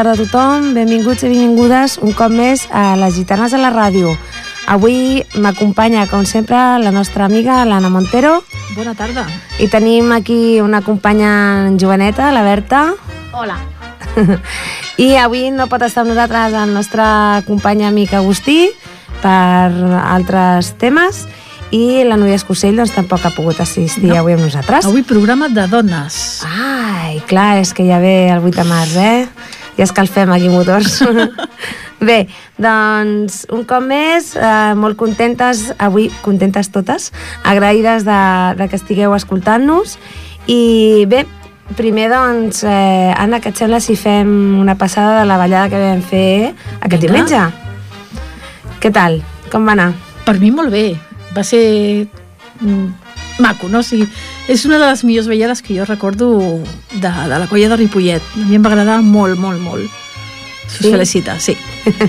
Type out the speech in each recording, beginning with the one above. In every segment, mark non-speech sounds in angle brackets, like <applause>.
tarda a tothom, benvinguts i benvingudes un cop més a les Gitanes de la Ràdio. Avui m'acompanya, com sempre, la nostra amiga, l'Anna Montero, Bona tarda. i tenim aquí una companya joveneta, la Berta, Hola. <laughs> i avui no pot estar amb nosaltres el nostre company amic Agustí per altres temes, i la Núria Escocell doncs, tampoc ha pogut assistir No. avui amb nosaltres. Avui programa de dones. Ai, clar, és que ja ve el 8 de març, eh? Ja escalfem aquí motors. <laughs> Bé, doncs, un cop més, eh, molt contentes, avui contentes totes, agraïdes de, de que estigueu escoltant-nos. I bé, primer, doncs, eh, Anna, què et sembla si fem una passada de la ballada que vam fer aquest Vinga. diumenge? Què tal? Com va anar? Per mi molt bé. Va ser mm, maco, no? O sigui, és una de les millors ballades que jo recordo de, de la colla de Ripollet. A mi em va agradar molt, molt, molt. Us Sí? felicita, sí.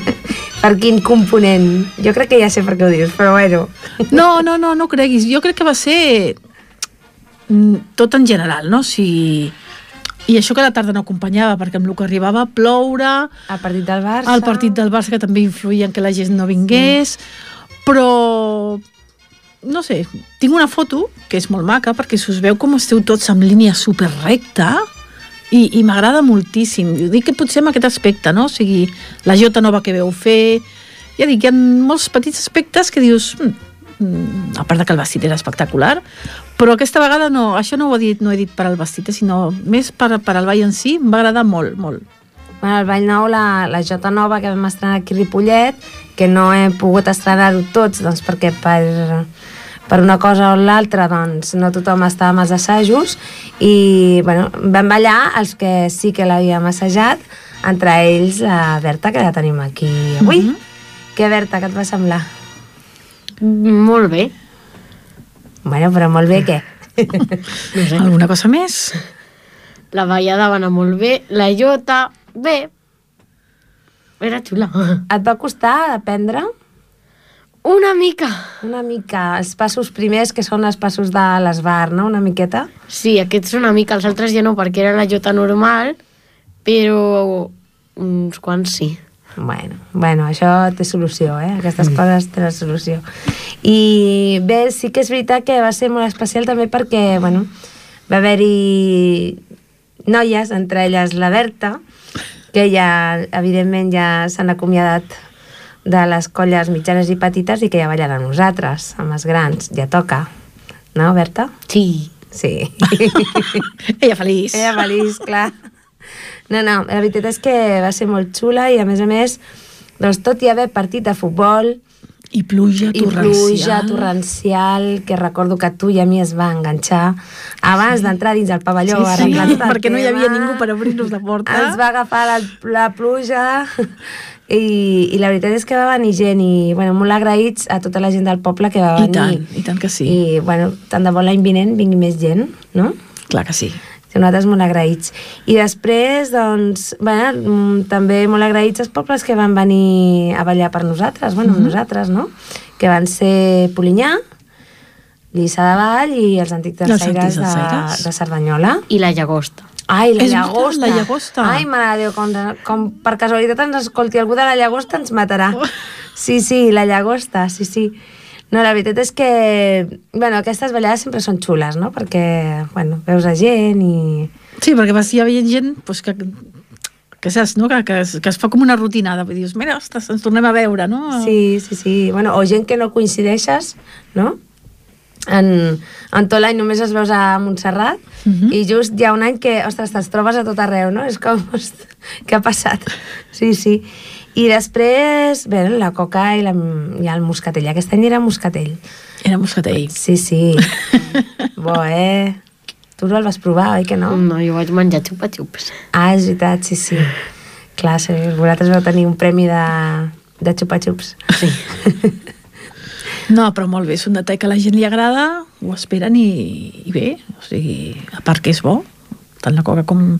<laughs> Per quin component? Jo crec que ja sé per què ho dius, però bueno. No, no, no, no creguis. Jo crec que va ser mm, tot en general, no? O sigui, I això que la tarda no acompanyava, perquè amb el que arribava a ploure, El partit del Barça... el partit del Barça que també influïa en que la gent no vingués, però no sé, tinc una foto que és molt maca perquè si us veu com esteu tots en línia super recta i, i m'agrada moltíssim. Ho dic que potser en aquest aspecte, no? O sigui, la jota nova que veu fer... Ja dic, hi ha molts petits aspectes que dius... Mm, mm, a part de que el vestit era espectacular, però aquesta vegada no, això no ho he dit, no he dit per al vestit, eh, sinó més per, per al ball en si, em va agradar molt, molt. Bueno, el Ball Nou, la, la Jota Nova que vam estrenar aquí a Ripollet, que no hem pogut estrenar-ho tots, doncs perquè per, per una cosa o l'altra doncs, no tothom estava amb els assajos i bueno, vam ballar els que sí que l'havíem assajat, entre ells la Berta, que la tenim aquí avui. Mhm. Què, Berta, què et va semblar? Molt bé. Bueno, però molt bé, què? <laughs> No sé. Alguna cosa més? La ballada va anar molt bé. La Jota, bé. Era xula. Et va costar aprendre Una mica. una mica els passos primers, que són els passos de l'esbar, no?, una miqueta? Sí, aquests una mica, els altres ja no, perquè era la Jota normal, però uns quants sí. Bueno, bueno, això té solució, eh? Aquestes mm. coses tenen solució. I bé, sí que és veritat que va ser molt especial també perquè, bueno, va haver-hi noies, entre elles la Berta, que ja, evidentment, ja s'han acomiadat de les colles mitjanes i petites i que ja ballen amb nosaltres, amb els grans. Ja toca. No, Berta? Sí. Sí. <laughs> Ella feliç. Era feliç, clar. No, no, la veritat és que va ser molt xula i a més a més, doncs tot i haver partit de futbol I pluja i torrencial. pluja torrencial, que recordo que tu i a mi es va enganxar abans sí. d'entrar dins el pavelló. Sí, sí, el perquè no hi havia ningú per obrir-nos la porta. Ens va agafar la, la pluja i, i la veritat és que va venir gent i bueno, molt agraïts a tota la gent del poble que va I venir. tant, i tant que sí. I bueno, tant de bo l'any vinent vingui més gent, no? Clar que sí. Nosaltres molt agraïts. I després, doncs, bueno, mm, també molt agraïts als pobles que van venir a ballar per nosaltres, bueno, amb nosaltres, no? Que van ser Polinyà, Lliçà de Vall i els Antics Els Antics de, de Cerdanyola. I la Llagosta. Ai, la És llagosta. la llagosta. Ai, mare de Déu, com, com per casualitat ens escolti algú de la llagosta ens matarà. Oh. Sí, sí, la llagosta, sí, sí. No, la veritat és que, bueno, aquestes ballades sempre són xules, no? Perquè, bueno, veus a gent i... Sí, perquè vas, hi havia gent pues, que, que saps, no? Que, que, es, que es fa com una rutinada. Vull dir, dius, mira, ostres, ens tornem a veure, no? Sí, sí, sí. Bueno, o gent que no coincideixes, no? En, en tot l'any només es veus a Montserrat Mhm. i just hi ha un any que, ostres, te'ls trobes a tot arreu, no? És com, ostres, què ha passat? Sí, sí. I després, bé, la coca i, la, i el moscatell. Aquest any era moscatell. Era moscatell. Sí, sí. <laughs> Bo, eh? Tu no el vas provar, oi que no? No, jo vaig menjar xupa-xups. Ah, és veritat, sí, sí. Clar, sí, vosaltres vau tenir un premi de, de xupa-xups. Sí. <laughs> No, però molt bé, és un detall que a la gent li agrada, ho esperen i, i bé, o sigui, a part que és bo, tant la coca com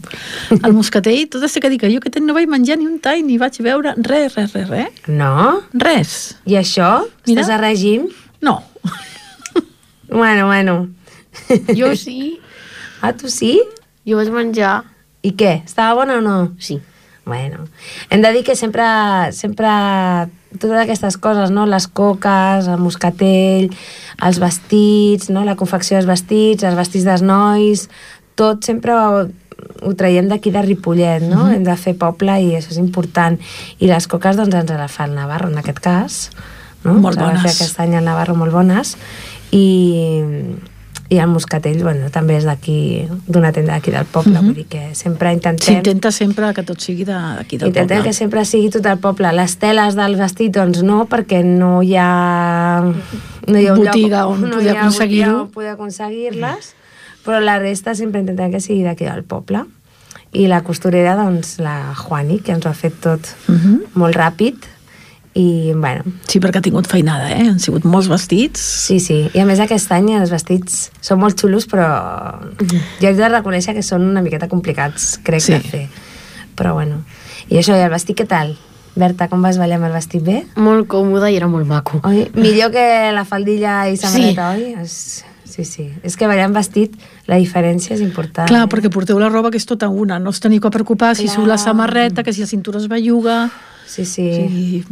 el moscatell, tot això que dic, jo que no vaig menjar ni un tall, ni vaig veure res, res, res, res, No? res. I això? Mira. Estàs a règim? No, <laughs> Bueno, bueno. Jo sí. Ah, tu sí? Jo vaig menjar... I què? Estava bona o no? Sí. Bueno, hem de dir que sempre, sempre totes aquestes coses, no? les coques, el moscatell, els vestits, no? la confecció dels vestits, els vestits dels nois, tot sempre ho, ho traiem d'aquí de Ripollet, no? Mm -hmm. Hem de fer poble i això és important. I les coques doncs ens les fa el Navarro en aquest cas, no? Molt Ens bones. aquest any el Navarro molt bones i, i el moscatell bueno, també és d'aquí d'una tenda d'aquí del poble, mm -hmm. vull dir que sempre intentem S'intenta sempre que tot sigui de- d'aquí del Intentem poble. que sempre sigui tot el poble. Les teles del vestit, doncs no, perquè no hi ha... No hi ha un Botiga lloc, on no poder aconseguir-ho. on poder aconseguir-les, però la resta sempre intentem que sigui d'aquí del poble. I la costurera, doncs, la Juani, que ens ho ha fet tot Mhm. molt ràpid. I, bueno, Sí, perquè ha tingut feinada, eh? Han sigut molts vestits. sí, sí. I a més aquest any els vestits són molt xulos, però jo haig de reconèixer que són una miqueta complicats, crec, Sí. de fer. Però bueno. I això, i el vestit, què tal? Berta, com vas ballar amb el vestit bé? Molt còmode i era molt maco. Oi? Millor que la faldilla i samarreta, oi? És... Sí, sí. És que ballar amb vestit, la diferència és important. Clar, eh? perquè porteu la roba que és tota una. No us teniu que preocupar si surt la samarreta, que si la cintura es belluga... Sí, sí. Sigui,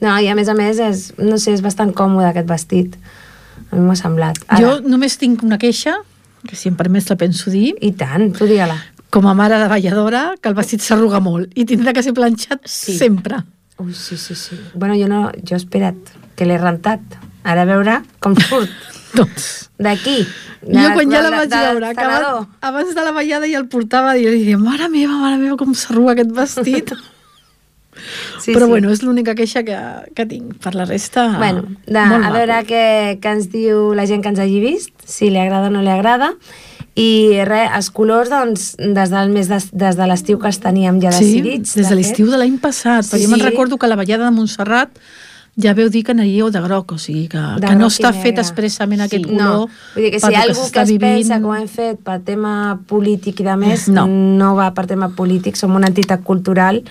No, i a més a més, és, no sé, és bastant còmode aquest vestit. A mi m'ha semblat. jo només tinc una queixa, que si em permets la penso dir, I tant, tu digue-la. com a mare de balladora, que el vestit s'arruga molt i tindrà que ser planxat Sí. sempre. Ui, sí, sí, sí. Bueno, jo no... Jo he esperat que l'he rentat. Ara a veure com surt. <laughs> Doncs... D'aquí. jo quan ja la de- vaig de- veure, de abans, abans de la ballada ja el portava i li deia, mare meva, mare meva, com s'arruga aquest vestit. <laughs> Sí, Però sí. bueno, és l'única queixa que, que tinc. Per la resta, Bueno, de, molt a maco. veure què, què ens diu la gent que ens hagi vist, si li agrada o no li agrada. I res, els colors, doncs, des del mes de, des de l'estiu que els teníem ja Sí, decidits. des de fet. l'estiu de l'any passat, Sí, perquè jo me'n sí. recordo que a la ballada de Montserrat ja veu dir que aniríeu de groc, o sigui que, De que no està fet expressament aquest Sí. color No, vull dir que si hi ha algú que s'està es pensa vivint. que ho hem fet per tema polític i de més, No. no va per tema polític, som una entitat cultural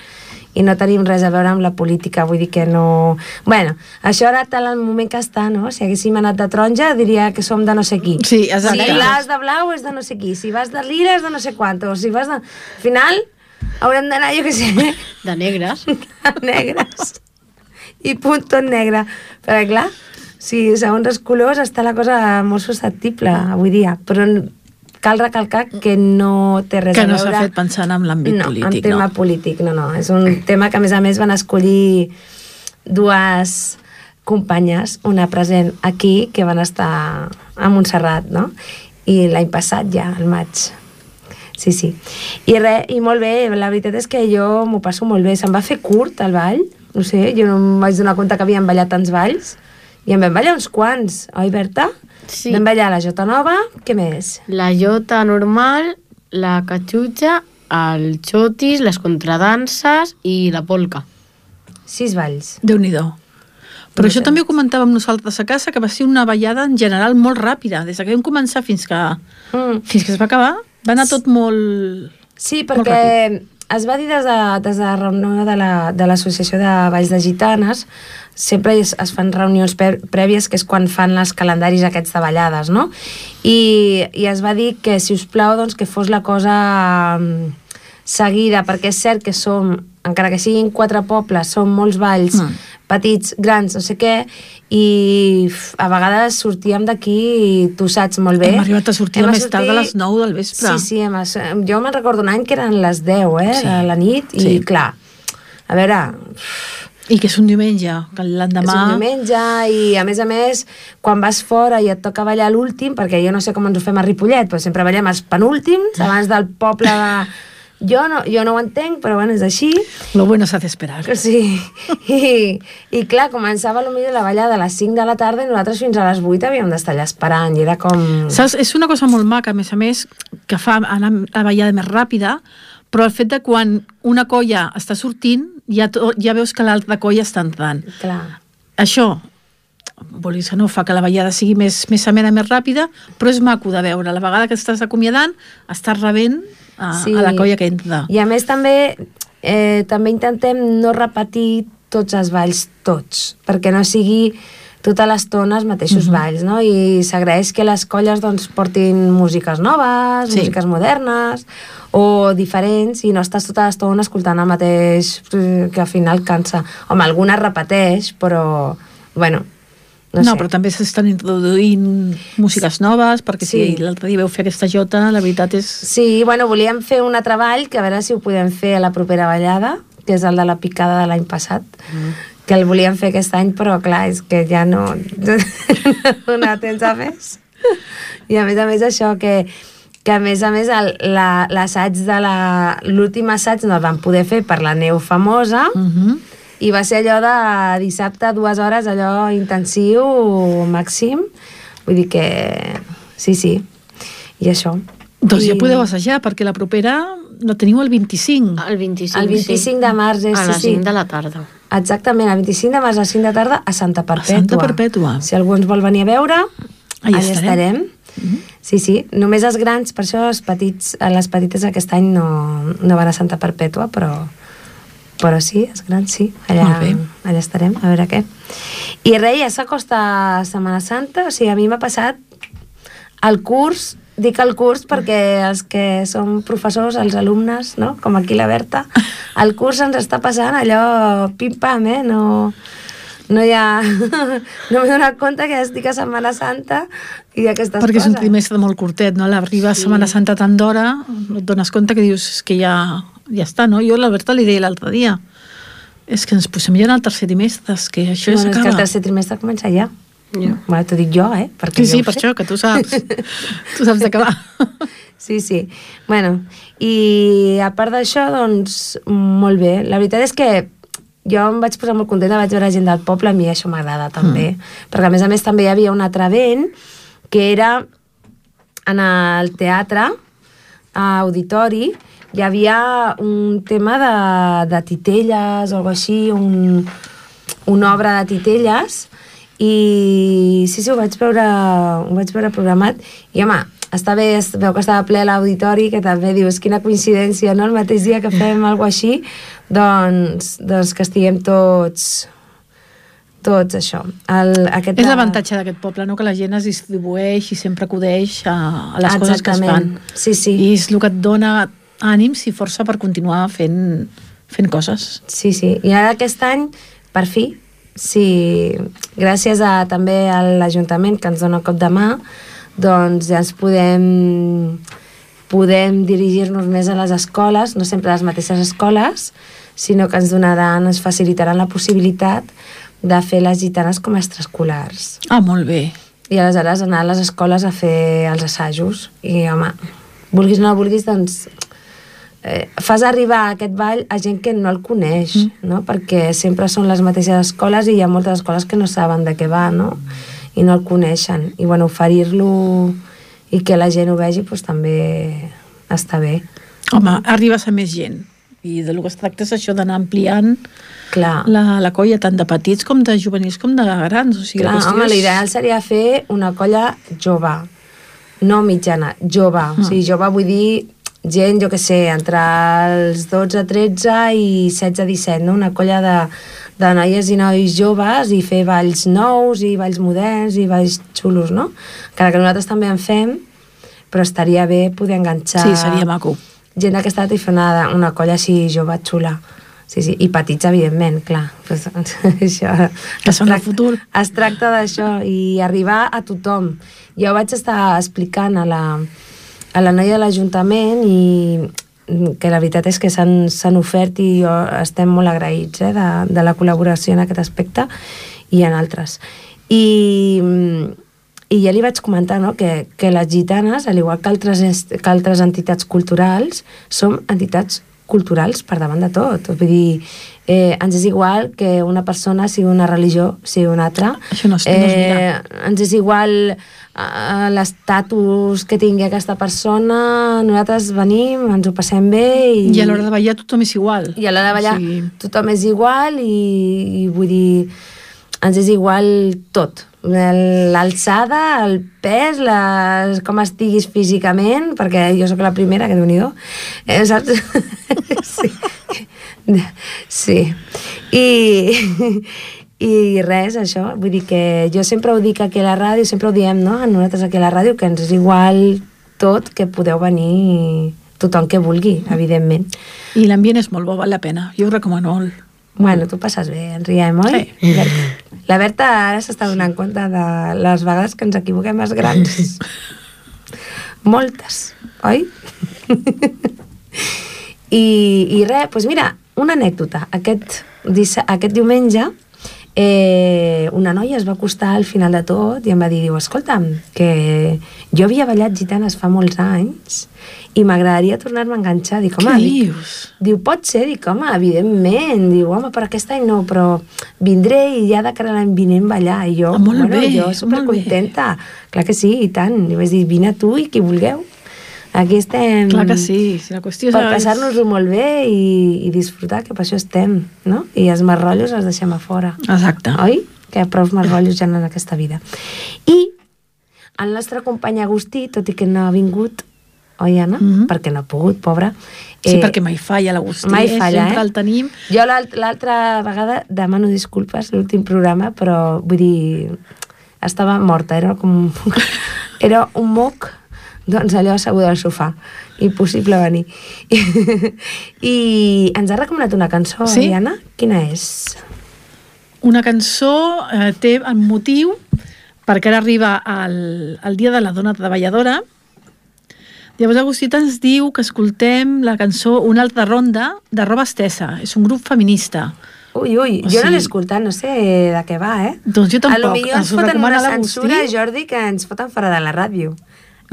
i no tenim res a veure amb la política, vull dir que no... Bueno, això ara tal el moment que està, no? Si haguéssim anat de taronja diria que som de no sé qui. Sí, exacte. Si vas de blau és de no sé qui, si vas de lila és de no sé quanto, si vas de... Al final haurem d'anar, jo què sé, De negres. <laughs> negres i punt tot negre perquè clar, si segons els colors està la cosa molt susceptible avui dia, però cal recalcar que no té res que a no veure s'ha fet pensant en l'àmbit no, polític, en tema no? polític, no, no és un tema que a més a més van escollir dues companyes, una present aquí que van estar a Montserrat, no? I l'any passat ja, al maig. Sí, sí. I res, i molt bé, la veritat és que jo m'ho passo molt bé. Se'm va fer curt el ball, no sé, jo no em vaig donar compte que havíem ballat tants balls, i en vam ballar uns quants, oi, Berta? Sí. Vam ballar la Jota Nova, què més? La jota normal, la catxutxa, el xotis, les contradanses i la polca. Sis balls. déu nhi Però No això sé. també ho comentàvem nosaltres a casa, que va ser una ballada en general molt ràpida, des que vam començar fins que, Mm. fins que es va acabar, va anar tot molt... Sí, Molt perquè es va dir des de, des de la reunió de la- de l'Associació de Valls de Gitanes, sempre es, es fan reunions prèvies, que és quan fan els calendaris aquests de ballades, no? I, i es va dir que, si us plau, doncs, que fos la cosa mm, seguida, perquè és cert que som, encara que siguin quatre pobles, són molts balls, Mm. petits, grans, no sé què, i a vegades sortíem d'aquí, tu saps molt bé. Hem arribat a sortir Hem a més tard de les 9 del vespre. Sí, sí, hem, jo me'n recordo un any que eren les 10, eh, Sí. de la nit, i Sí. clar, a veure, I que és un diumenge, que és l'endemà... un diumenge i a més a més quan vas fora i et toca ballar l'últim perquè jo no sé com ens ho fem a Ripollet però sempre ballem els penúltims abans del poble de... jo, no, jo no ho entenc però bueno, és així Lo bueno s'ha d'esperar. sí. I, i clar, començava potser la ballada a les 5 de la tarda i nosaltres fins a les 8 havíem d'estar allà esperant i era com... Saps? És una cosa molt maca, a més a més, que fa anar a la ballada més ràpida, però el fet de quan una colla està sortint, ja, to, ja veus que l'altra colla està entrant. Clar. Això, vulguis que no, fa que la ballada sigui més, més amena, més ràpida, però és maco de veure. La vegada que estàs acomiadant, estàs rebent a, sí. a la colla que entra. I a més també, eh, també intentem no repetir tots els balls, tots, perquè no sigui tota l'estona els mateixos uh -huh. balls, no? I s'agraeix que les colles doncs, portin músiques noves, Sí. sí. músiques modernes o diferents i no estàs tota l'estona escoltant el mateix eh, que al final cansa. Home, alguna repeteix, però, bueno, no, No, sé. però també s'estan introduint músiques noves, perquè Sí. si l'altre dia veu fer aquesta jota, la veritat és... Sí, bueno, volíem fer un treball que a veure si ho podem fer a la propera ballada, que és el de la picada de l'any passat, mm. que el volíem fer aquest any, però clar, és que ja no, <laughs> no dona temps a més. I a més a més això, que, que a més a més el- la- l'assaig de la... L'últim assaig no el vam poder fer per la neu famosa, Uh -huh. I va ser allò de dissabte, dues hores, allò intensiu, màxim. Vull dir que... Sí, sí. I això. Doncs I... ja podeu assajar, perquè la propera la teniu el 25. El 25, El 25 de març, és, A sí, les sí. 5 de la tarda. Exactament, el 25 de març a 5 de tarda a Santa Perpètua. Santa Perpètua. Si algú ens vol venir a veure, Allà allà estarem. estarem. Sí, sí, només els grans, per això els petits, les petites aquest any no, no van a Santa Perpètua, però, però sí, els grans sí, allà, allà estarem, a veure què. I res, ja s'acosta Setmana Santa, o sigui, a mi m'ha passat el curs, dic el curs perquè els que som professors, els alumnes, no? com aquí la Berta, el curs ens està passant allò pim-pam, eh? No, no hi ha... <laughs> No m'he donat compte que estic a Setmana Santa i aquestes perquè és coses. un trimestre molt curtet, no? L'arriba sí. Setmana Santa tant d'hora, no et dones compte que dius és que ja, ja està, no? Jo a l'Alberta li deia l'altre dia, és que ens posem ja en el tercer trimestre, és que això bueno, és que el tercer trimestre comença ja. Ja. Bueno, t'ho dic jo, eh? Perquè Sí, sí, per sé. això, que tu saps. <laughs> tu saps d'acabar. Sí, sí. Bueno, i a part d'això, doncs, molt bé. La veritat és que jo em vaig posar molt contenta, vaig veure gent del poble, a mi això m'agrada també, mm. perquè a més a més també hi havia un altre event que era en el teatre, a auditori, hi havia un tema de, de titelles o alguna així, un, una obra de titelles, i sí, sí, ho vaig veure, ho vaig veure programat, i home, està bé, es veu que estava ple l'auditori, que també dius, quina coincidència, no?, el mateix dia que fem <laughs> alguna així, doncs, doncs que estiguem tots tots això. El, aquest És l'avantatge d'aquest poble, no? que la gent es distribueix i sempre acudeix a, a les coses que es fan. Exactament. Sí, sí. I és el que et dona ànims i força per continuar fent, fent coses. Sí, sí. I ara aquest any, per fi, sí, gràcies a, també a l'Ajuntament que ens dona cop de mà, doncs ja ens podem podem dirigir-nos més a les escoles, no sempre a les mateixes escoles, sinó que ens donaran, ens facilitaran la possibilitat de fer les gitanes com a extraescolars. Ah, molt bé. I aleshores anar a les escoles a fer els assajos. I, home, vulguis o no vulguis, doncs eh, fas arribar aquest ball a gent que no el coneix, mm. no? Perquè sempre són les mateixes escoles i hi ha moltes escoles que no saben de què va, no? I no el coneixen. I, bueno, oferir-lo i que la gent ho vegi, doncs també està bé. Home, arribes a més gent. I de lo que es tracta és això d'anar ampliant Clar. la, la colla tant de petits com de juvenils com de grans. O sigui, Clar, home, és- l'ideal seria fer una colla jove, no mitjana, jove. Mm. O sigui, jove vull dir gent, jo que sé, entre els 12, 13 i 16, 17, no? Una colla de, de noies i nois joves i fer balls nous i balls moderns i balls xulos, no? Encara que nosaltres també en fem, però estaria bé poder enganxar Sí, seria maco. gent d'aquesta edat i fer una, una colla així jove, xula. Sí, sí, i petits, evidentment, clar. Pues, <laughs> això, Que són el tracta- futur. Es tracta d'això i arribar a tothom. Jo vaig estar explicant a la, a la noia de l'Ajuntament i que la veritat és que s'han ofert i jo estem molt agraïts eh, de, de la col·laboració en aquest aspecte i en altres. I, i ja li vaig comentar no, que, que les gitanes, al igual que altres, que altres entitats culturals, som entitats culturals per davant de tot. Vull dir, eh, ens és igual que una persona sigui una religió, sigui una altra. Això no es- no es eh, ens és igual eh, l'estatus que tingui aquesta persona, nosaltres venim, ens ho passem bé i, I a l'hora de ballar tothom és igual. i a l'hora de ballar O sigui, tothom és igual i, i vull dir, ens és igual tot. L'alçada, el pes, les, com estiguis físicament, perquè jo sóc la primera, que déu nhi eh, saps? <laughs> sí. sí. I, I res, això, vull dir que jo sempre ho dic aquí a la ràdio, sempre ho diem, no?, a nosaltres aquí a la ràdio, que ens és igual tot, que podeu venir tothom que vulgui, evidentment. I l'ambient és molt bo, val la pena. Jo ho recomano molt. Bueno, tu passes bé, ens riem, oi? Sí. La Berta ara s'està donant compte de les vegades que ens equivoquem els grans. <laughs> Moltes, oi? <laughs> I, i res, doncs mira, una anècdota. Aquest, aquest diumenge eh, una noia es va acostar al final de tot i em va dir, diu, escolta'm, que jo havia ballat gitanes fa molts anys i m'agradaria tornar-me a enganxar. Dic, home, dic, dius? Diu, pot ser? Dic, home, evidentment. Diu, home, per aquest any no, però vindré i ja de cara a l'any vinent ballar. I jo, Ah, molt bueno, bé, jo molt supercontenta. Clar que sí, i tant. Li vaig dir, vine tu i qui vulgueu. Aquí estem Clar que sí. Si la qüestió per és... passar-nos-ho molt bé i, i disfrutar, que per això estem, no? I els marrotllos els deixem a fora. Exacte. Oi? Que prou marrotllos ja en aquesta vida. I el nostre company Agustí, tot i que no ha vingut, oi, Anna? Mhm. Perquè no ha pogut, pobre. Sí, perquè mai falla l'Agustí. mai eh? falla, Sempre eh? el tenim. Jo l'alt- l'altra vegada demano disculpes, l'últim programa, però vull dir, estava morta, era com... <laughs> Era un moc, doncs allò asseguda al sofà, impossible venir. <laughs> I, ens ha recomanat una cançó, Sí? oi, Anna? Quina és? Una cançó eh, té el motiu perquè ara arriba el, el Dia de la Dona Treballadora. Llavors Agustí ens diu que escoltem la cançó Una altra ronda de Roba Estesa. És un grup feminista. Ui, ui, O jo no sigui- l'he escoltat, no sé de què va, eh? Doncs jo tampoc. A lo millor ens Ens foten una censura, Jordi, que ens foten fora de la ràdio.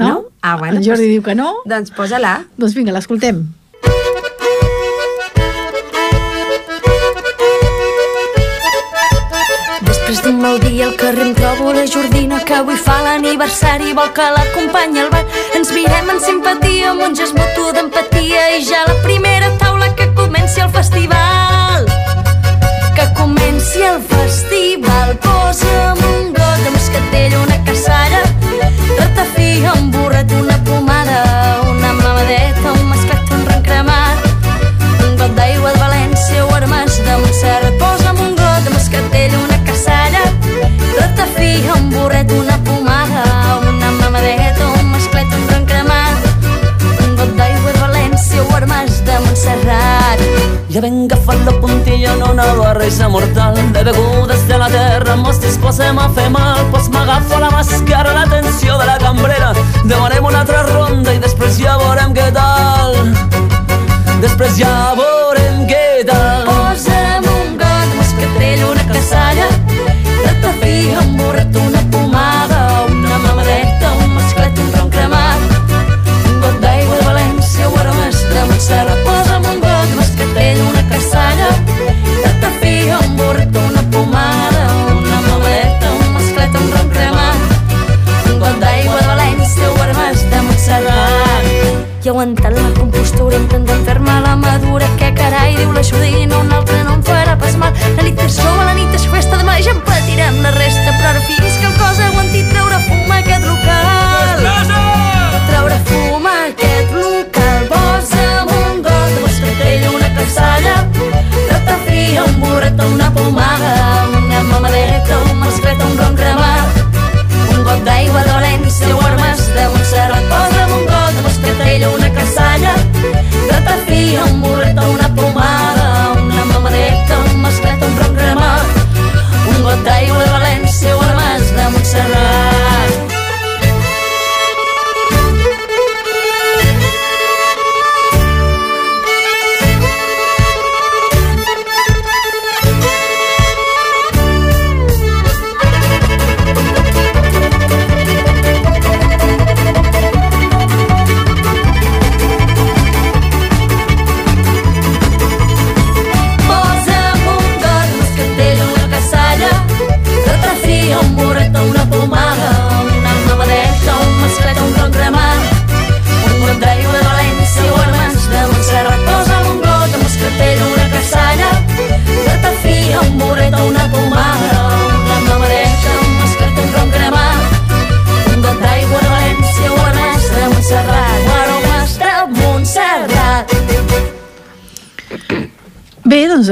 No? No? Ah, bueno. El Jordi diu que no. Doncs posa-la. Doncs vinga, l'escoltem. Després d'un mal dia al carrer em trobo la Jordina que avui fa l'aniversari i vol que l'acompanyi al ball. Ens mirem en simpatia amb un gest mutu d'empatia i ja la primera taula que comenci el festival. Que comenci el festival, posa'm Ja ben agafat la puntilla en una barreja mortal de begudes de la terra, mos disposem a fer mal, pues m'agafo la màscara, l'atenció de la cambrera, demanem una altra ronda i després ja veurem què tal. Després ja veurem què tal. Posa'm un got de moscatell, una caçalla, ratafia, un burret, aguantant la compostura intentant fer-me la madura que carai diu la Judina un altre no em farà pas mal. La nit és sou, la nit és festa demà ja em patirem la resta però fins que el cos aguanti treure fum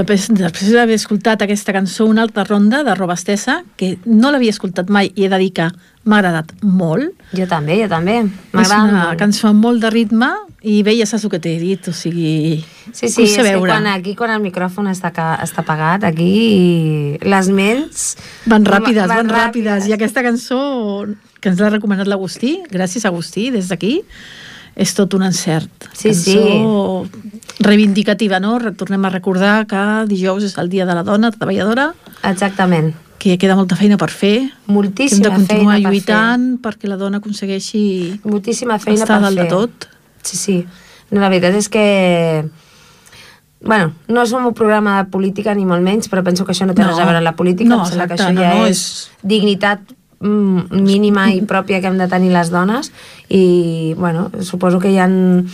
després d'haver escoltat aquesta cançó, una altra ronda de Robastessa, que no l'havia escoltat mai i he de dir que m'ha agradat molt. Jo també, jo també. És una molt. cançó amb molt de ritme i bé, ja saps el que t'he dit, o sigui... Sí, sí, és sé que veure. quan, aquí quan el micròfon està, està apagat, aquí les ments... Van ràpides, van, van ràpides. ràpides. I aquesta cançó, que ens l'ha recomanat l'Agustí, gràcies Agustí, des d'aquí, és tot un encert. Sí, cançó reivindicativa, no? Tornem a recordar que dijous és el Dia de la Dona Treballadora, Exactament. que queda molta feina per fer, que hem Moltíssima de continuar feina per lluitant perquè la dona aconsegueixi fer. Moltíssima feina estar per dalt fer. de tot. Sí, sí. No, la veritat és que... Bueno, no som un programa de política ni molt menys, però penso que això no té No. res a veure amb la política. No, em sembla que exacte, això no, ja no, és, és- dignitat mínima i pròpia que hem de tenir les dones i, bueno, suposo que hi han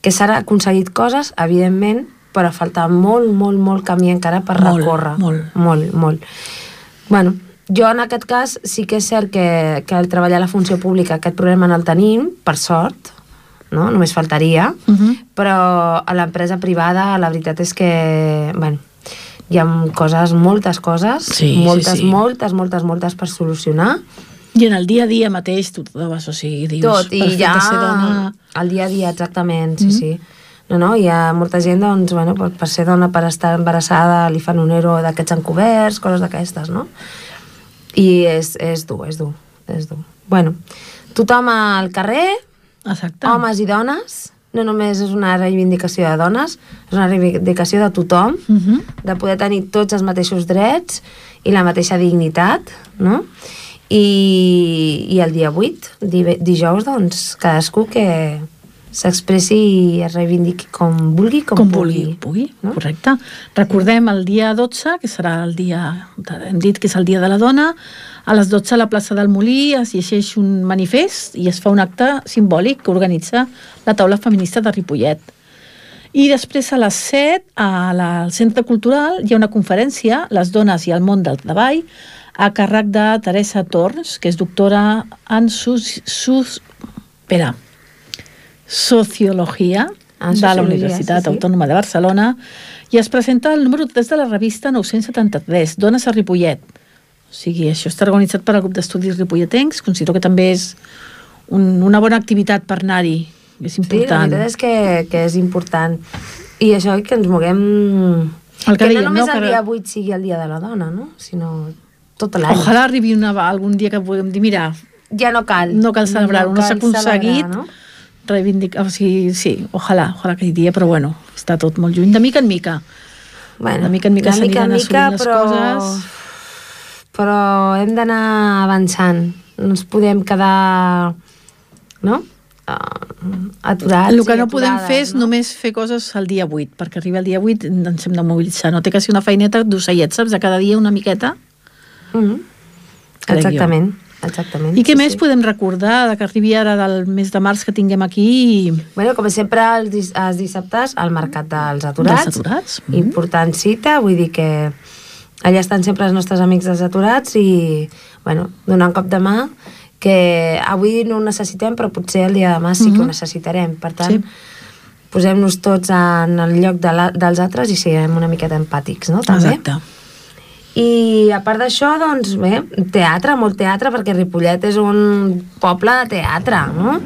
que s'han aconseguit coses, evidentment, però falta molt, molt, molt camí encara per Molt, recórrer. molt. Molt, molt. Bueno, jo en aquest cas sí que és cert que, que al treballar a la funció pública aquest problema no el tenim, per sort, no? només faltaria, Uh -huh. però a l'empresa privada la veritat és que, bueno, hi ha coses, moltes coses, Sí, sí, moltes, sí. moltes, moltes, moltes per solucionar. I en el dia a dia mateix tu trobes, o sigui, dius, Tot, i ja ser dona... el dia a dia, exactament, sí, Mhm. sí. No, no, hi ha molta gent, doncs, bueno, per, per ser dona, per estar embarassada, li fan un ero d'aquests encoberts, coses d'aquestes, no? I és, és dur, és dur, és dur. Bueno, tothom al carrer, Exacte. homes i dones, no només és una reivindicació de dones, és una reivindicació de tothom, Uh -huh. de poder tenir tots els mateixos drets i la mateixa dignitat, no? I, i el dia 8, dive- dijous, doncs, cadascú que s'expressi i es reivindiqui com vulgui, com, com vulgui, pugui, no? correcte. Recordem el dia 12, que serà el dia, hem dit que és el dia de la dona, a les 12 a la plaça del Molí es llegeix un manifest i es fa un acte simbòlic que organitza la taula feminista de Ripollet. I després a les 7 a la, al Centre Cultural hi ha una conferència, Les dones i el món del treball, a càrrec de Teresa Torns, que és doctora en sus, sus, espera, Sociologia En de la Universitat sí, sí. Autònoma de Barcelona i es presenta el número 3 de la revista 973, Dones a Ripollet. O sigui, això està organitzat per al grup d'estudis ripolletencs, considero que també és un, una bona activitat per anar-hi, és Sí, la important. veritat és que, que és important. I això que ens moguem... El que que dèiem, no només no? el Que- dia 8 sigui el dia de la dona, no? Sinó tot l'any. Ojalà arribi una, algun dia que puguem dir, mira, Ja no cal. no cal celebrar-ho, no, s'ha cal aconseguit celebrar, no? reivindicar, o sigui, sí, ojalà, ojalà aquell dia, però bueno, està tot molt lluny, de mica en mica. Bueno, De mica en mica mica s'aniran mica, assolint les però... coses. Però hem d'anar avançant. No ens podem quedar... No? Uh, aturats El que no podem aturades, fer és no? només fer coses el dia 8, perquè arriba el dia 8 ens hem de mobilitzar. No té que ser una feineta d'ocellet, saps? De cada dia una miqueta. Mhm. Crec jo. Exactament. Exactament. I què sí, més sí. podem recordar de que arribi ara del mes de març que tinguem aquí Bueno, com sempre, els, dis els dissabtes al Mercat dels Aturats. dels aturats? Mhm. Important cita, vull dir que allà estan sempre els nostres amics dels aturats i, bueno, donar un cop de mà que avui no ho necessitem, però potser el dia de demà sí que ho Mhm. necessitarem. Per tant, Sí. posem-nos tots en el lloc de la, dels altres i siguem una miqueta empàtics, no? També. Exacte. I a part d'això, doncs bé, teatre, molt teatre, perquè Ripollet és un poble de teatre, no?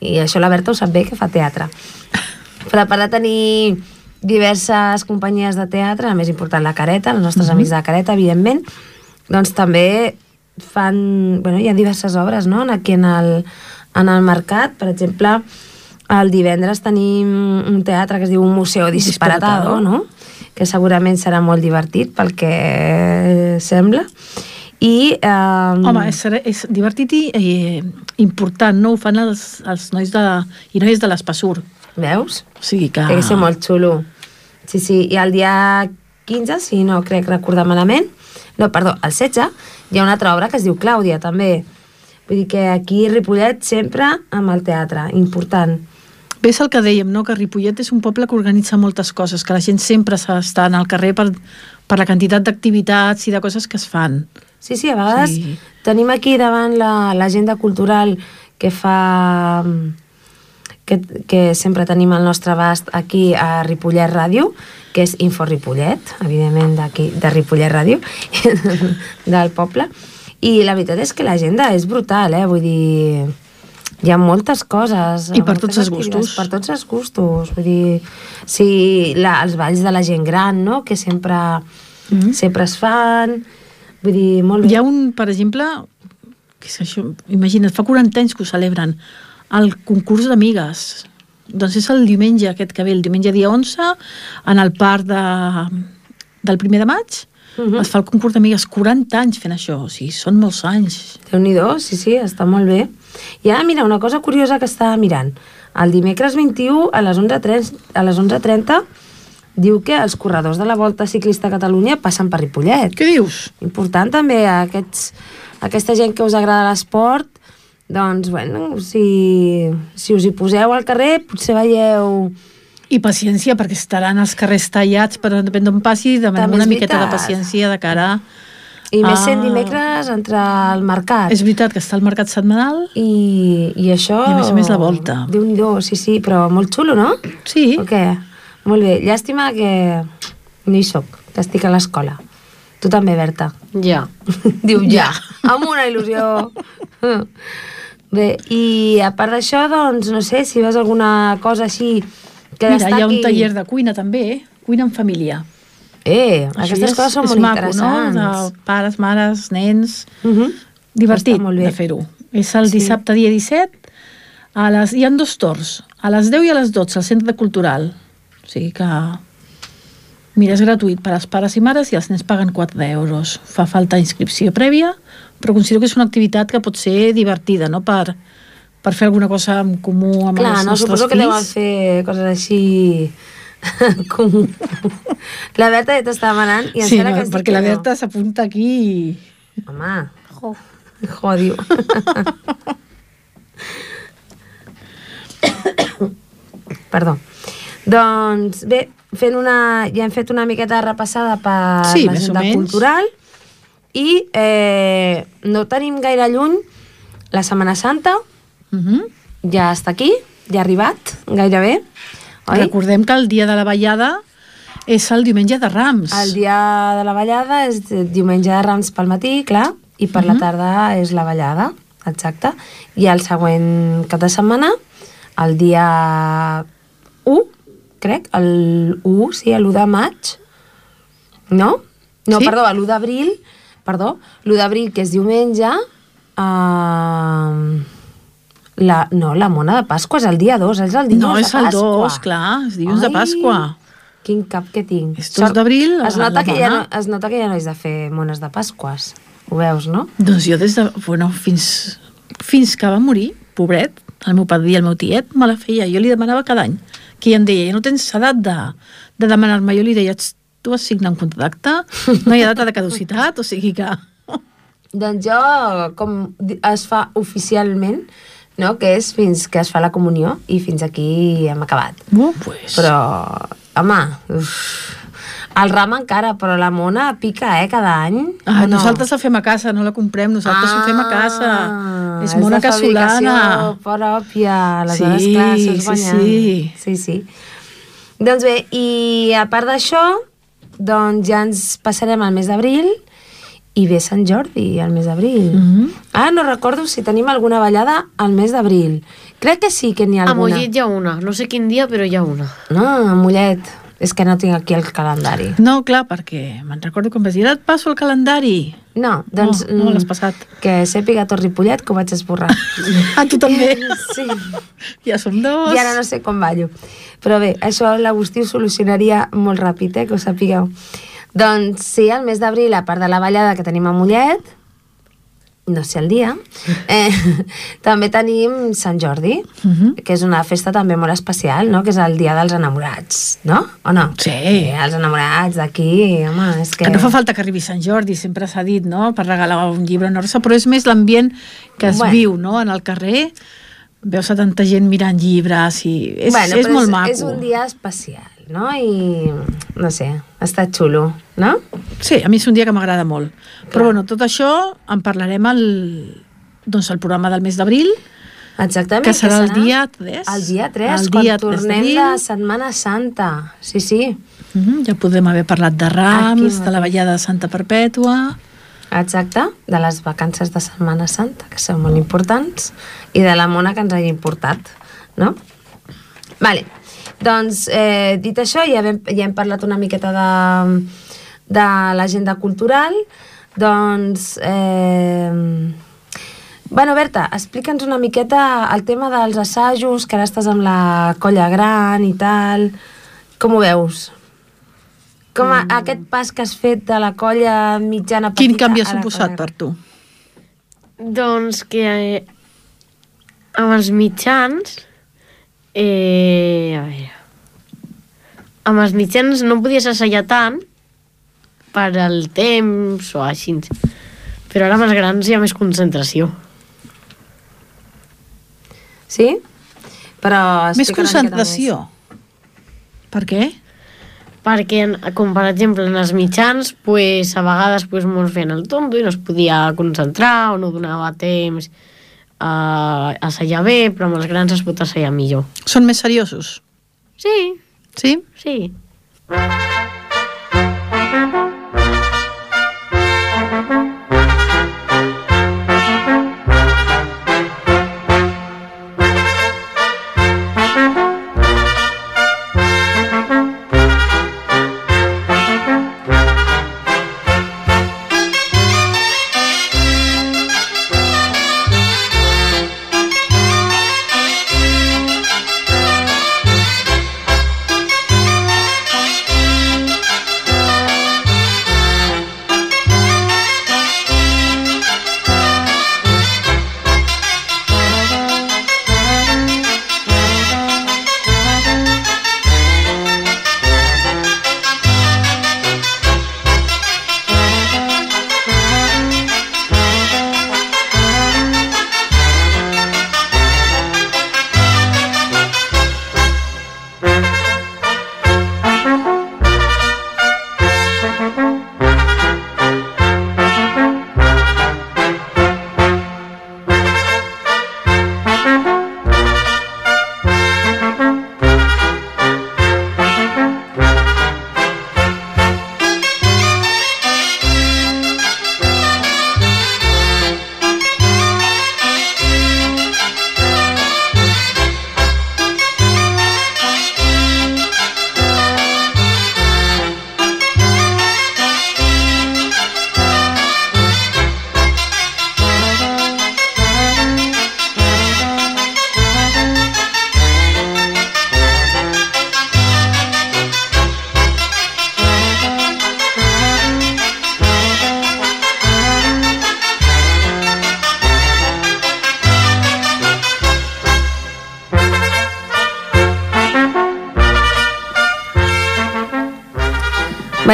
I això la Berta ho sap bé, que fa teatre. <laughs> Però a part de tenir diverses companyies de teatre, la més important la Careta, els nostres amics de la Careta, evidentment, doncs també fan... Bueno, hi ha diverses obres, no?, aquí en el, en el mercat. Per exemple, el divendres tenim un teatre que es diu un museu disparatado, no?, que segurament serà molt divertit pel que sembla. I... Eh, Home, és, és divertit i eh, important, no? Ho fan els, els nois de, i noies de l'Espassur. Veus? O sigui que... Té que ser molt xulo. Sí, sí, i el dia 15, si no crec recordar malament, no, perdó, el 16, hi ha una altra obra que es diu Clàudia, també. Vull dir que aquí Ripollet sempre amb el teatre, important. Bé, és el que dèiem, no? que Ripollet és un poble que organitza moltes coses, que la gent sempre està al carrer per, per la quantitat d'activitats i de coses que es fan. Sí, sí, a vegades Sí. sí. tenim aquí davant la- l'agenda cultural que fa que, que sempre tenim al nostre abast aquí a Ripollet Ràdio, que és Info Ripollet, evidentment d'aquí, de Ripollet Ràdio, <laughs> del poble. I la veritat és que l'agenda és brutal, eh? Vull dir, hi ha moltes coses. I per tots els gustos. Per tots els gustos. Vull dir, sí, la, els balls de la gent gran, no?, que sempre, mm -hmm. sempre es fan. Vull dir, molt bé. Hi ha un, per exemple, que és això, imagina't, fa 40 anys que ho celebren, el concurs d'amigues. Doncs és el diumenge aquest que ve, el diumenge dia 11, en el parc de, del primer de maig, uh Mhm. -huh. es fa el concurs d'amigues 40 anys fent això, o sigui, són molts anys. déu nhi sí, sí, està molt bé. I ara, mira, una cosa curiosa que estava mirant. El dimecres 21 a les 11.30 a les 11.30 diu que els corredors de la Volta Ciclista a Catalunya passen per Ripollet. Què dius? Important també a aquests, a aquesta gent que us agrada l'esport, doncs, bueno, si, si us hi poseu al carrer, potser veieu... I paciència, perquè estaran els carrers tallats per depèn d'on passi, demanem També una miqueta de paciència de cara... I més Ah. sent dimecres entre el mercat. És veritat que està al mercat setmanal? I, i això... I a més a més la volta. déu nhi sí, sí, però molt xulo, no? Sí. O què? Molt bé. Llàstima que no hi soc, que estic a l'escola. Tu també, Berta. Ja. <laughs> Diu ja, amb una il·lusió. <laughs> Bé, i a part d'això, doncs, no sé, si veus alguna cosa així que Mira, destaqui... hi ha un taller de cuina també, eh? Cuina en família. Eh, Això aquestes és- coses són molt maco, interessants. No? De pares, mares, nens... Uh -huh. Divertit molt bé. de fer-ho. És el Sí. dissabte dia 17, a les, hi han dos torns, a les 10 i a les 12, al Centre Cultural. O sigui que... Mira, és gratuït per als pares i mares i els nens paguen 4 euros. Fa falta inscripció prèvia, però considero que és una activitat que pot ser divertida, no?, per, per fer alguna cosa en comú amb Clar, els no, nostres suposo que fills. deuen fer coses així... <laughs> com... La Berta ja t'està demanant i Sí, no, que perquè que la no. Berta s'apunta aquí i... Home, jo. jo diu. <laughs> Perdó. Doncs bé, fent una, ja hem fet una miqueta repassada per Sí, l'agenda cultural i eh, no tenim gaire lluny la Setmana Santa, Uh -huh. ja està aquí, ja ha arribat, gairebé. Oi? Recordem que el dia de la ballada és el diumenge de Rams. El dia de la ballada és diumenge de Rams pel matí, clar, i per Mhm. la tarda és la ballada, exacte. I el següent cap de setmana, el dia 1, crec, el 1, sí, l'1 de maig, no? No, Sí. perdó, l'1 d'abril, perdó, l'1 d'abril, que és diumenge, uh, la, no, la mona de Pasqua és el dia 2, és el dilluns No, de és el Pasqua. 2, clar, és dilluns de Pasqua. Quin cap que tinc. És 2 d'abril, Es nota, que ja no, mona. es nota que ja no és de fer mones de Pasques. Ho veus, no? Doncs jo des de... Bueno, fins, fins que va morir, pobret, el meu padrí i el meu tiet, me la feia. Jo li demanava cada any. Que ella em deia, ja no tens edat de, de demanar-me. Jo li deia, "Ets- tu vas signar un contracte, no hi ha data de caducitat, o sigui que... <laughs> Doncs jo, com es fa oficialment, no? que és fins que es fa la comunió i fins aquí hem acabat. Bueno, pues... Però, home, uf, el ram encara, però la mona pica, eh, cada any. Ah, no? Nosaltres la fem a casa, no la comprem, nosaltres ho fem a casa. És de mona fabricació casolana. pròpia, aleshores, Sí, clar, sí, guanyant. sí. sí, sí. Doncs bé, i a part d'això, doncs ja ens passarem al mes d'abril i ve Sant Jordi al mes d'abril. Mhm. Ah, no recordo si tenim alguna ballada al mes d'abril. Crec que sí que n'hi ha A alguna. Mollet hi ha una. No sé quin dia, però hi ha una. No, a Mollet. És que no tinc aquí el calendari. No, clar, perquè me'n recordo quan vas dir, et passo el calendari. No, doncs... No, no l'has mm, passat. Que sàpiga tot Ripollet que ho vaig esborrar. <laughs> Ah, tu també? <laughs> Sí. Ja som dos. I ara no sé com ballo. Però bé, això l'Agustí ho solucionaria molt ràpid, eh, que ho sapigueu. Doncs sí, el mes d'abril, a part de la ballada que tenim a Mollet, no sé el dia, eh, <laughs> també tenim Sant Jordi, Mhm. que és una festa també molt especial, no? que és el dia dels enamorats, no? O no? Sí. els enamorats d'aquí, home, és que... Que no fa falta que arribi Sant Jordi, sempre s'ha dit, no?, per regalar un llibre, una rosa, però és més l'ambient que es Bueno. viu, no?, en el carrer. Veus a tanta gent mirant llibres i és, bueno, és molt és, maco. És un dia especial, no? I, no sé, està xulo, no? Sí, a mi és un dia que m'agrada molt. Però bueno, tot això en parlarem al, doncs, al programa del mes d'abril, Exactament. Que serà el dia 3. El dia 3, El quan dia 3 tornem de Setmana Santa. Sí, sí. Mm -hmm, ja podem haver parlat de Aquí Rams, de la ballada de Santa Perpètua... Exacte, de les vacances de Setmana Santa, que són molt importants, i de la mona que ens hagi importat, no? Vale. Doncs, eh, dit això, ja hem, ja hem parlat una miqueta de, de l'agenda cultural, doncs... Eh, bueno, Berta, explica'ns una miqueta el tema dels assajos, que ara estàs amb la colla gran i tal. Com ho veus? Com a, aquest pas que has fet de la colla mitjana petita Quin canvi ha a la suposat colla per tu? Doncs que eh, amb els mitjans... Eh, a veure... Amb els mitjans no podies assajar tant per al temps o així. Però ara amb els grans hi ha més concentració. Sí? Però Més concentració. Per què? perquè, en- com per exemple, en els mitjans, pues, a vegades pues, molts feien el tonto i no es podia concentrar o no donava temps a assajar bé, però amb els grans es pot assajar millor. Són més seriosos? Sí, Sí? sí.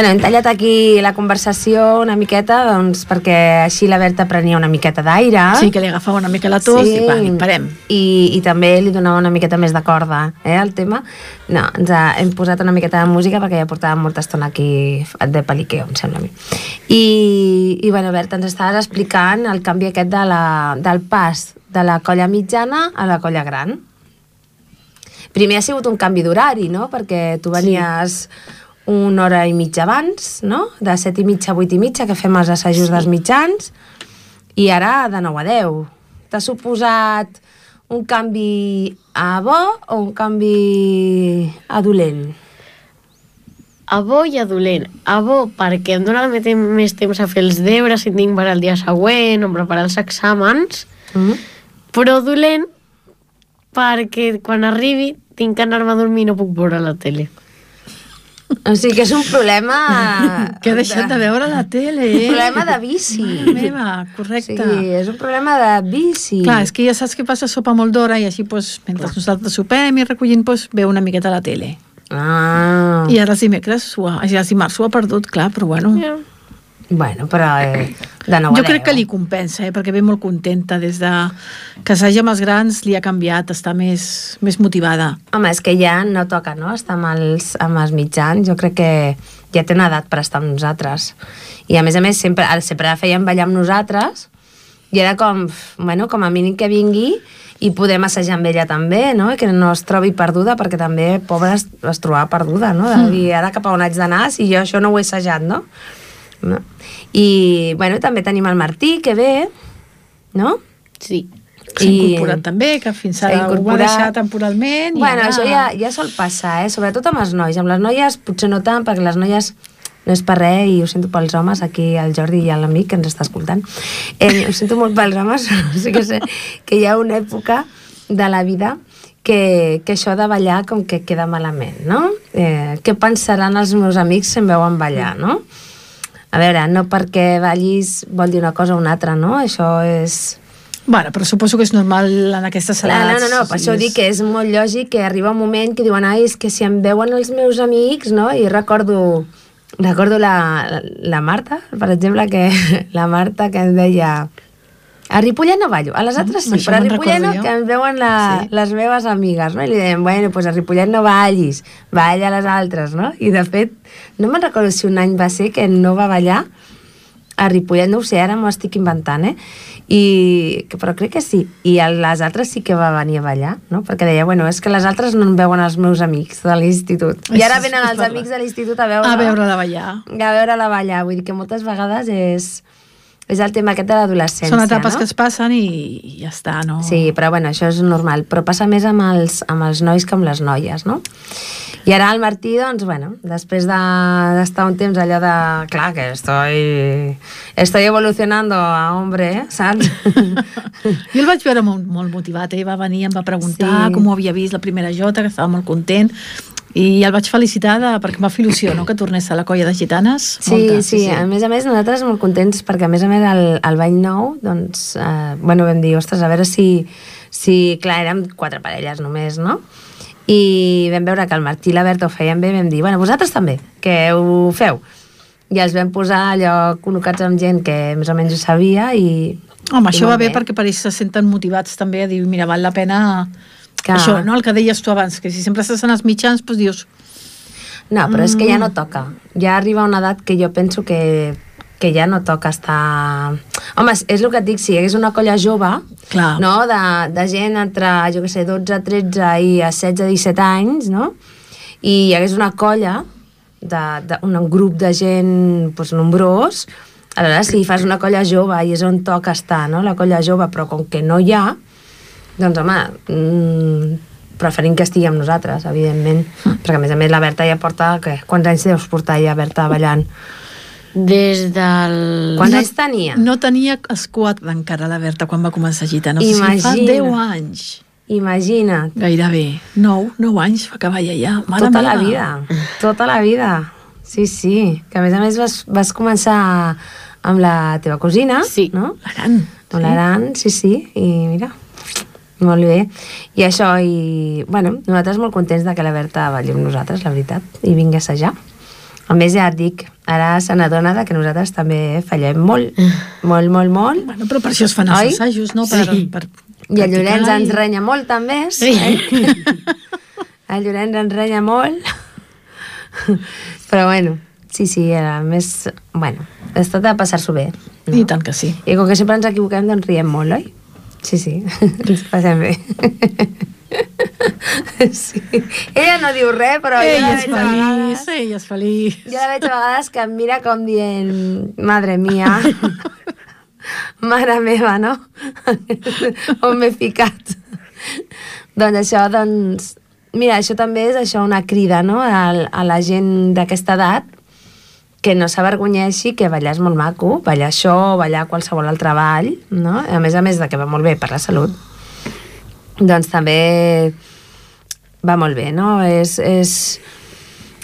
Bueno, hem tallat aquí la conversació una miqueta, doncs, perquè així la Berta prenia una miqueta d'aire. Sí, que li agafava una mica la tos i va, i parem. I, I també li donava una miqueta més de corda, eh, al tema. No, ens ha, hem posat una miqueta de música perquè ja portàvem molta estona aquí de peliqueo, em sembla a mi. I, i bueno, Berta, ens estaves explicant el canvi aquest de la, del pas de la colla mitjana a la colla gran. Primer ha sigut un canvi d'horari, no? Perquè tu venies una hora i mitja abans, no? De set i mitja a vuit i mitja, que fem els assajos dels mitjans, i ara de 9 a 10. T'ha suposat un canvi a bo o un canvi a dolent? A bo i a dolent. A bo perquè em dona més temps, a fer els deures si tinc per al dia següent o preparar els exàmens, Mm? però dolent perquè quan arribi tinc que anar-me a dormir i no puc veure la tele. O sigui que és un problema... Que he deixat de veure la tele, Un eh? problema de bici. Mare meva, correcte. sigui, és un problema de bici. Clar, és que ja saps que passa sopa molt d'hora i així, pues, mentre nosaltres sopem i recollim, pues, veu una miqueta la tele. Ah, I ara els dimecres, ja els dimarts ho ha perdut, clar, però bueno. Ja. Bueno, però eh, de 9 a 10. Jo crec que li compensa, eh, perquè ve molt contenta des de que s'hagi amb els grans, li ha canviat, està més, més motivada. Home, és que ja no toca, no?, estar amb els, amb els mitjans. Jo crec que ja té una edat per estar amb nosaltres. I a més a més, sempre, sempre la feien ballar amb nosaltres I era com, bueno, com a mínim que vingui i poder massajar amb ella també, no? I que no es trobi perduda, perquè també, pobra, es, es trobava perduda, no? De dir, ara cap a on haig d'anar si jo això no ho he assajat, no? No? I, bueno, també tenim el Martí, que ve, no? Sí. S'ha I- incorporat també, que fins ara ho va incorporat. deixar temporalment. i Bueno, ara- això ja, ja sol passar, eh? sobretot amb els nois. Amb les noies potser no tant, perquè les noies no és per res, i ho sento pels homes, aquí el Jordi i l'amic que ens està escoltant. Eh, ho sento molt pels homes, <laughs> però sí que sé que hi ha una època de la vida que, que això de ballar com que queda malament, no? Eh, què pensaran els meus amics si em veuen ballar, no? A veure, no perquè ballis vol dir una cosa o una altra, no? Això és... Bueno, però suposo que és normal en aquestes edats. no, no, no, per això dic que és molt lògic que arriba un moment que diuen, ai, és que si em veuen els meus amics, no? I recordo, recordo la, la Marta, per exemple, que <laughs> la Marta que em deia a Ripollet no ballo, a les altres sí, però a Ripollet no, jo. que em veuen la, Sí. les meves amigues, no? I li deien, bueno, pues a Ripollet no ballis, balla a les altres, no? I de fet, no me'n recordo si un any va ser que no va ballar a Ripollet, no ho sé, ara m'ho estic inventant, eh? I, que- però crec que sí. I a les altres sí que va venir a ballar, no? Perquè deia, bueno, és que les altres no em veuen els meus amics de l'institut. I ara venen els amics de l'institut a veure... A veure la ballar. A veure-la ballar. Vull dir que moltes vegades és, és el tema aquest de l'adolescència, Són etapes no? que es passen i, i ja està, no? Sí, però bueno, això és normal. Però passa més amb els, amb els nois que amb les noies, no? I ara el Martí, doncs, bueno, després de- d'estar un temps allò de... Clar, que estoy, estoy evolucionando a hombre, eh? saps? <laughs> Jo el vaig veure molt, molt motivat, eh? va venir, em va preguntar Sí. com ho havia vist la primera jota, que estava molt content, i el vaig felicitar de, perquè em va fer il·lusió, no?, que tornés a la colla de gitanes. Sí, Molta, sí, a més a més nosaltres molt contents perquè a més a més el, el bany nou doncs, eh, bueno, vam dir, ostres, a veure si, si clar, érem quatre parelles només, no? I vam veure que el Martí i la Berta ho feien bé, vam dir, bueno, vosaltres també, que ho feu. I els vam posar allò col·locats amb gent que més o menys ho sabia i... Home, i això va molt bé, perquè per ells se senten motivats també a dir, mira, val la pena... Clar. Això, no?, el que deies tu abans, que si sempre estàs en els mitjans, doncs dius, No, però és que ja no Mm. toca. Ja arriba una edat que jo penso que, que ja no toca estar... Home, és, és el que et dic, si hi hagués una colla jove, Clar. no? de, de gent entre, jo què sé, 12, 13 i a 16, 17 anys, no? I hi hagués una colla, de, de, un grup de gent doncs, nombrós, aleshores si fas una colla jove i és on toca estar, no? la colla jove, però com que no hi ha, doncs home, mm, preferim que estigui amb nosaltres, evidentment, perquè a més a més la Berta ja porta, què? Quants anys deus portar ja, Berta, ballant? Des del... Quants anys tenia? no tenia esquat encara la Berta quan va començar a gitar, no sé si fa Imagina. 10 anys. Imagina't. Gairebé. 9, 9 anys fa que balla ja. Mare tota meva. la vida, tota la vida. Sí, sí, que a més a més vas, vas començar amb la teva cosina, Sí. no? L'aran. Amb l'Aran, sí, sí, i mira, molt bé. I això, i, bueno, nosaltres molt contents de que la Berta balli amb nosaltres, la veritat, i vingui a assajar. A més, ja et dic, ara se n'adona que nosaltres també fallem molt, molt, molt, molt. Bueno, però per això es fan els Oi? assajos, no? Per, Sí. per I el Llorenç practicar ens i- renya molt, també. Sí. <laughs> Eh? El Llorenç ens renya molt. <laughs> Però bueno, sí, sí, a més, bueno, es tracta de passar-s'ho bé. No? I tant que sí. I com que sempre ens equivoquem, doncs riem molt, oi? Sí, sí, ens passem bé. Sí. Ella no diu res, però jo Ella la és veig a feliç, vegades... ella és feliç. Jo la veig a vegades que em mira com dient, madre mia, <laughs> mare meva, no? <laughs> On m'he ficat? doncs això, doncs... Mira, això també és això una crida, no?, a, a la gent d'aquesta edat que no s'avergonyeixi que ballar és molt maco, ballar això, ballar qualsevol altre ball, no? A més a més de que va molt bé per la salut, doncs també va molt bé, no? És, és,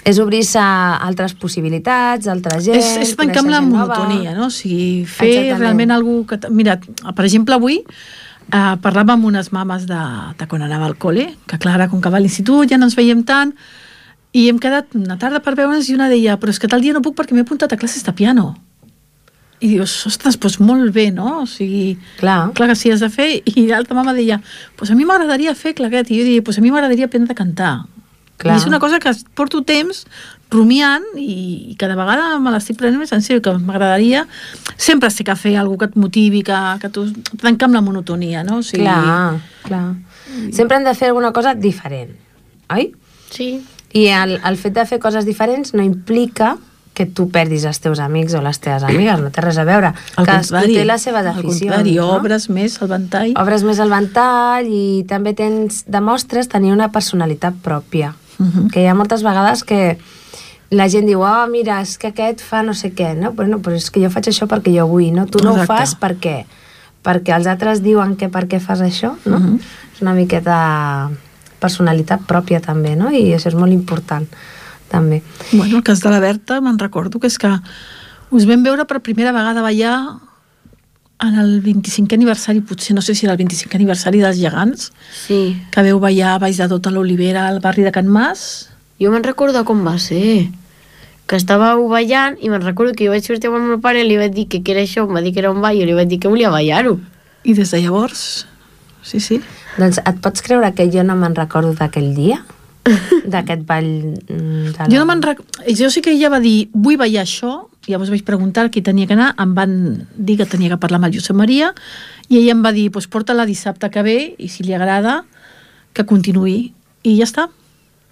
és obrir-se a altres possibilitats, altra gent... és, és tancar amb la monotonia, no? O sigui, fer Exactament. realment algú que... Mira, per exemple, avui eh, parlava amb unes mames de, de quan anava al col·le, que clar, ara, com que va a l'institut, ja no ens veiem tant, i hem quedat una tarda per veure'ns i una deia, però és que tal dia no puc perquè m'he apuntat a classes de piano. I dius, ostres, doncs molt bé, no? O sigui, Clar. clar que sí, has de fer. I l'altra mama deia, pues a mi m'agradaria fer claquet. I jo deia, pues a mi m'agradaria aprendre a cantar. Clar. I és una cosa que porto temps rumiant i, i cada vegada me l'estic prenent més en sèrio, que m'agradaria sempre sé que fer alguna que et motivi, que, que tu trenca amb la monotonia, no? O sigui, Clar, clar. Sempre hem de fer alguna cosa diferent, oi? Sí. I el, el fet de fer coses diferents no implica que tu perdis els teus amics o les teves amigues, no té res a veure. Al Cadascú té les seves al aficions. contrari, no? obres més el ventall. Obres més el ventall i també tens, demostres tenir una personalitat pròpia. Mhm. Que hi ha moltes vegades que la gent diu, oh, mira, és que aquest fa no sé què, no? Bueno, però és que jo faig això perquè jo vull, no? Tu no Exacte. ho fas per què? Perquè els altres diuen que per què fas això, no? Mhm. És una miqueta personalitat pròpia també, no? I això és molt important, també. Bueno, el cas de la Berta, me'n recordo que és que us vam veure per primera vegada ballar en el 25è aniversari, potser no sé si era el 25è aniversari dels gegants, Sí. que veu ballar a baix de tota l'Olivera al barri de Can Mas. Jo me'n recordo com va ser. Que estàveu ballant i me'n recordo que jo vaig sortir amb el meu pare i li vaig dir que què era això, em va dir que era un ball i li vaig dir que volia ballar-ho. I des de llavors, sí, sí. Doncs et pots creure que jo no me'n recordo d'aquell dia? <laughs> D'aquest ball... mm, De. Jo no me'n rec... Jo sí que ella va dir, vull ballar això, i llavors vaig preguntar a qui tenia que anar, em van dir que tenia que parlar amb el Josep Maria, i ella em va dir, pues porta-la dissabte que ve, i si li agrada, que continuï. I ja està.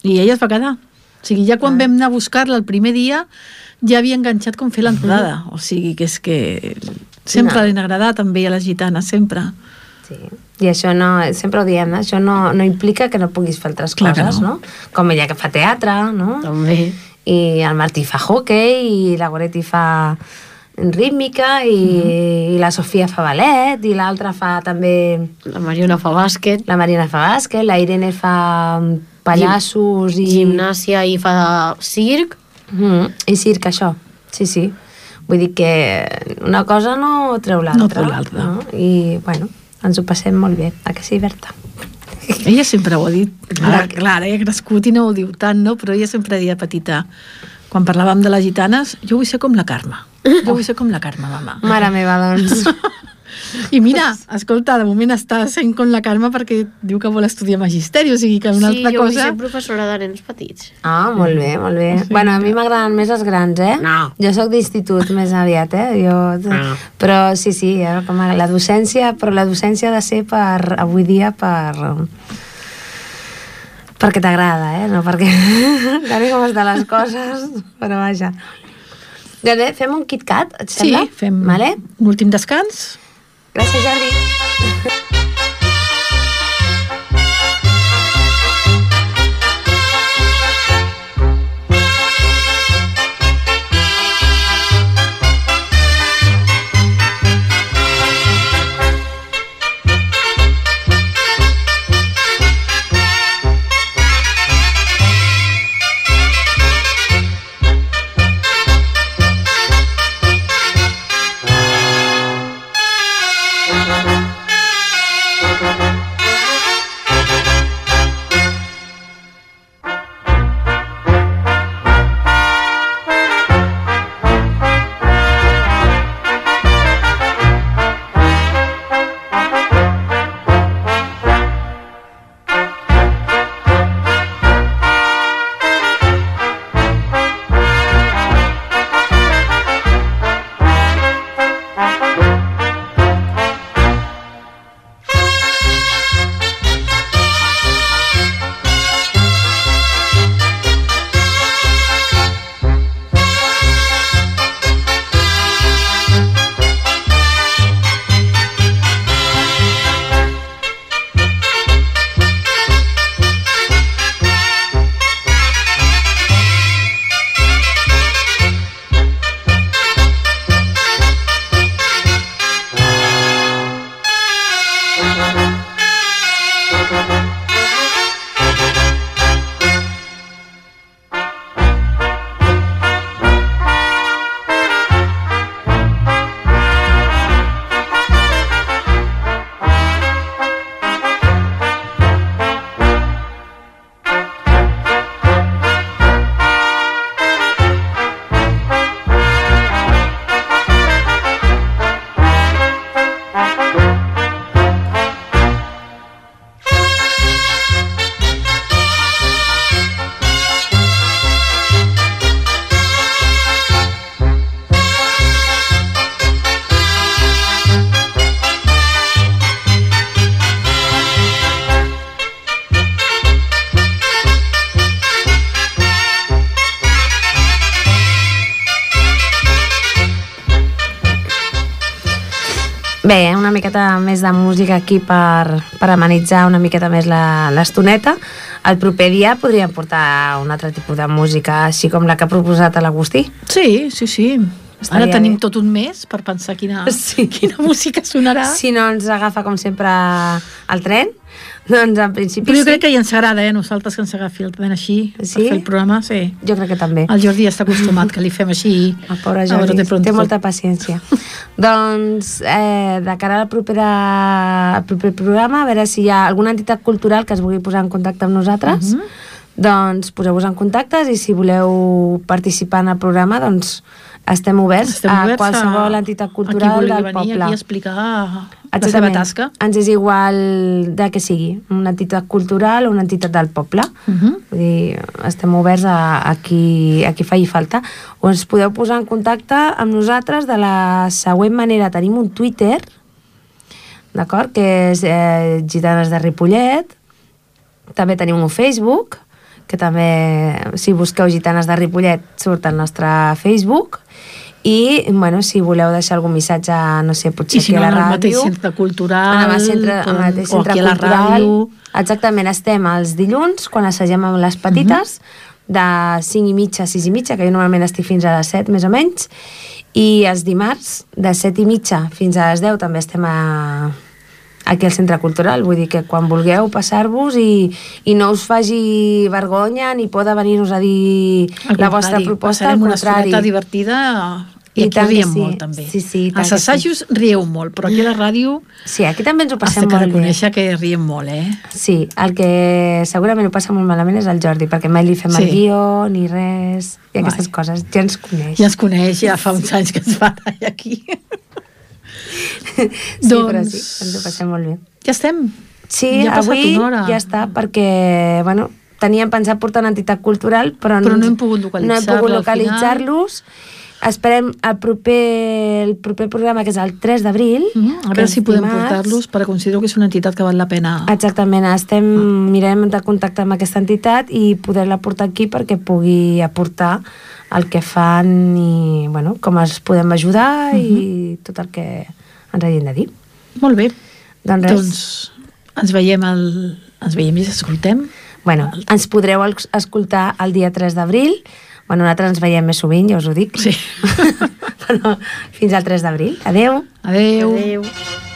I ella es va quedar. O sigui, ja quan vam anar a buscar-la el primer dia, ja havia enganxat com fer l'entrada. O sigui, que és que sempre No. l'han agradat amb ella, les gitanes, sempre. Sí. I això no, sempre ho diem, eh? això no, no implica que no puguis fer altres Clar coses, no. no. Com ella que fa teatre, no? També. I el Martí fa hockey, i la Goretti fa rítmica, i, Mhm. i la Sofia fa ballet, i l'altra fa també... La Mariona fa bàsquet, La Marina fa bàsquet, la Irene fa mm, pallassos i... gimnàsia i fa circ. Mm, I circ, això. Sí, sí. Vull dir que una cosa no treu l'altra. No treu l'altra. No? I, bueno, ens ho passem molt bé. A que sí, Berta? Ella sempre ho ha dit. Ara, Ara- clar, ella ha crescut i no ho diu tant, no? Però ella sempre deia petita, quan parlàvem de les gitanes, jo vull ser com la Carme. Jo vull ser com la Carme, mama. Mare meva, doncs. <laughs> I mira, escolta, de moment està sent com la Carme perquè diu que vol estudiar magisteri, o sigui que una sí, altra jo vull cosa... ser professora de nens petits. Ah, molt bé, molt bé. Sí, bueno, a mi m'agraden més els grans, eh? No. Jo sóc d'institut més aviat, eh? Jo... No. Però sí, sí, eh, com a la docència, però la docència ha de ser per, avui dia, per... perquè t'agrada, eh? No perquè... <laughs> Tal com estan les coses, però vaja. Doncs bé, fem un KitKat, et Sí, sembla? fem Vale? un últim descans. Gràcies, Jordi. Bé, miqueta més de música aquí per, per amenitzar una miqueta més l'estoneta. El proper dia podríem portar un altre tipus de música, així com la que ha proposat l'Agustí. Sí, sí, sí. Estaria Ara tenim bé. tot un mes per pensar quina, <laughs> Sí. quina música sonarà. Si no ens agafa, com sempre, el tren, doncs en principi Però jo sí. crec que ja ens agrada, eh, nosaltres que ens agafi el tren així Sí? per fer el programa, sí. Jo crec que també. El Jordi està acostumat que li fem així. <laughs> El pobre Jordi pronto. té molta paciència. <laughs> doncs, eh, de cara al proper, al proper programa, a veure si hi ha alguna entitat cultural que es vulgui posar en contacte amb nosaltres, Mhm. doncs poseu-vos en contactes i si voleu participar en el programa, doncs estem oberts, Estem a oberts qualsevol entitat cultural a qui vulgui del venir poble. aquí a explicar la seva tasca. Ens és igual de que sigui, una entitat cultural o una entitat del poble. Uh -huh. Vull dir, estem oberts a, a, qui, a qui faci falta. O ens podeu posar en contacte amb nosaltres de la següent manera. Tenim un Twitter, d'acord?, que és eh, Gitanes de Ripollet. També tenim un Facebook, que també, si busqueu Gitanes de Ripollet, surt al nostre Facebook. I, bueno, si voleu deixar algun missatge, no sé, potser I si aquí no, a en la el ràdio... mateix centre cultural, En el centre, en el mateix o centre aquí a la cultural. ràdio. Exactament, estem els dilluns, quan assagem amb les petites, de 5 i mitja a 6 i mitja, que jo normalment estic fins a les 7, més o menys, i els dimarts, de 7 i mitja fins a les 10, també estem a, aquí al Centre Cultural, vull dir que quan vulgueu passar-vos i, i no us faci vergonya ni por de venir-nos a dir Al la vostra proposta, al una contrari. estoneta divertida i, I aquí riem sí. molt també. Sí, sí, Als que sí. assajos rieu molt, però aquí a la ràdio Sí, aquí també ens ho has passem de molt bé. reconèixer que riem molt, eh? Sí, el que segurament ho passa molt malament és el Jordi, perquè mai li fem Sí. el guió ni res, i aquestes Mai. coses, ja ens coneix. Ja ens coneix, ja fa uns anys que ens va aquí. <laughs> sí, però doncs- sí, ens ho passem molt bé. Ja estem. Sí, Ja avui ja està, perquè, bueno, teníem pensat portar una entitat cultural, però, Però no hem pogut no hem pogut localitzar-los. Esperem el proper, el proper programa, que és el 3 d'abril. Mm, a veure si podem portar-los, perquè considero que és una entitat que val la pena. Exactament, estem, mirem de contactar amb aquesta entitat i poder-la portar aquí perquè pugui aportar el que fan i bueno, com els podem ajudar i tot el que ens hagin de dir. Molt bé. Doncs res, Doncs ens veiem, el... ens veiem i ens escoltem. bueno, ens podreu escoltar el dia 3 d'abril. Bueno, nosaltres ens veiem més sovint, ja us ho dic. Sí. <laughs> Però fins al 3 d'abril. Adeu. Adeu. Adéu.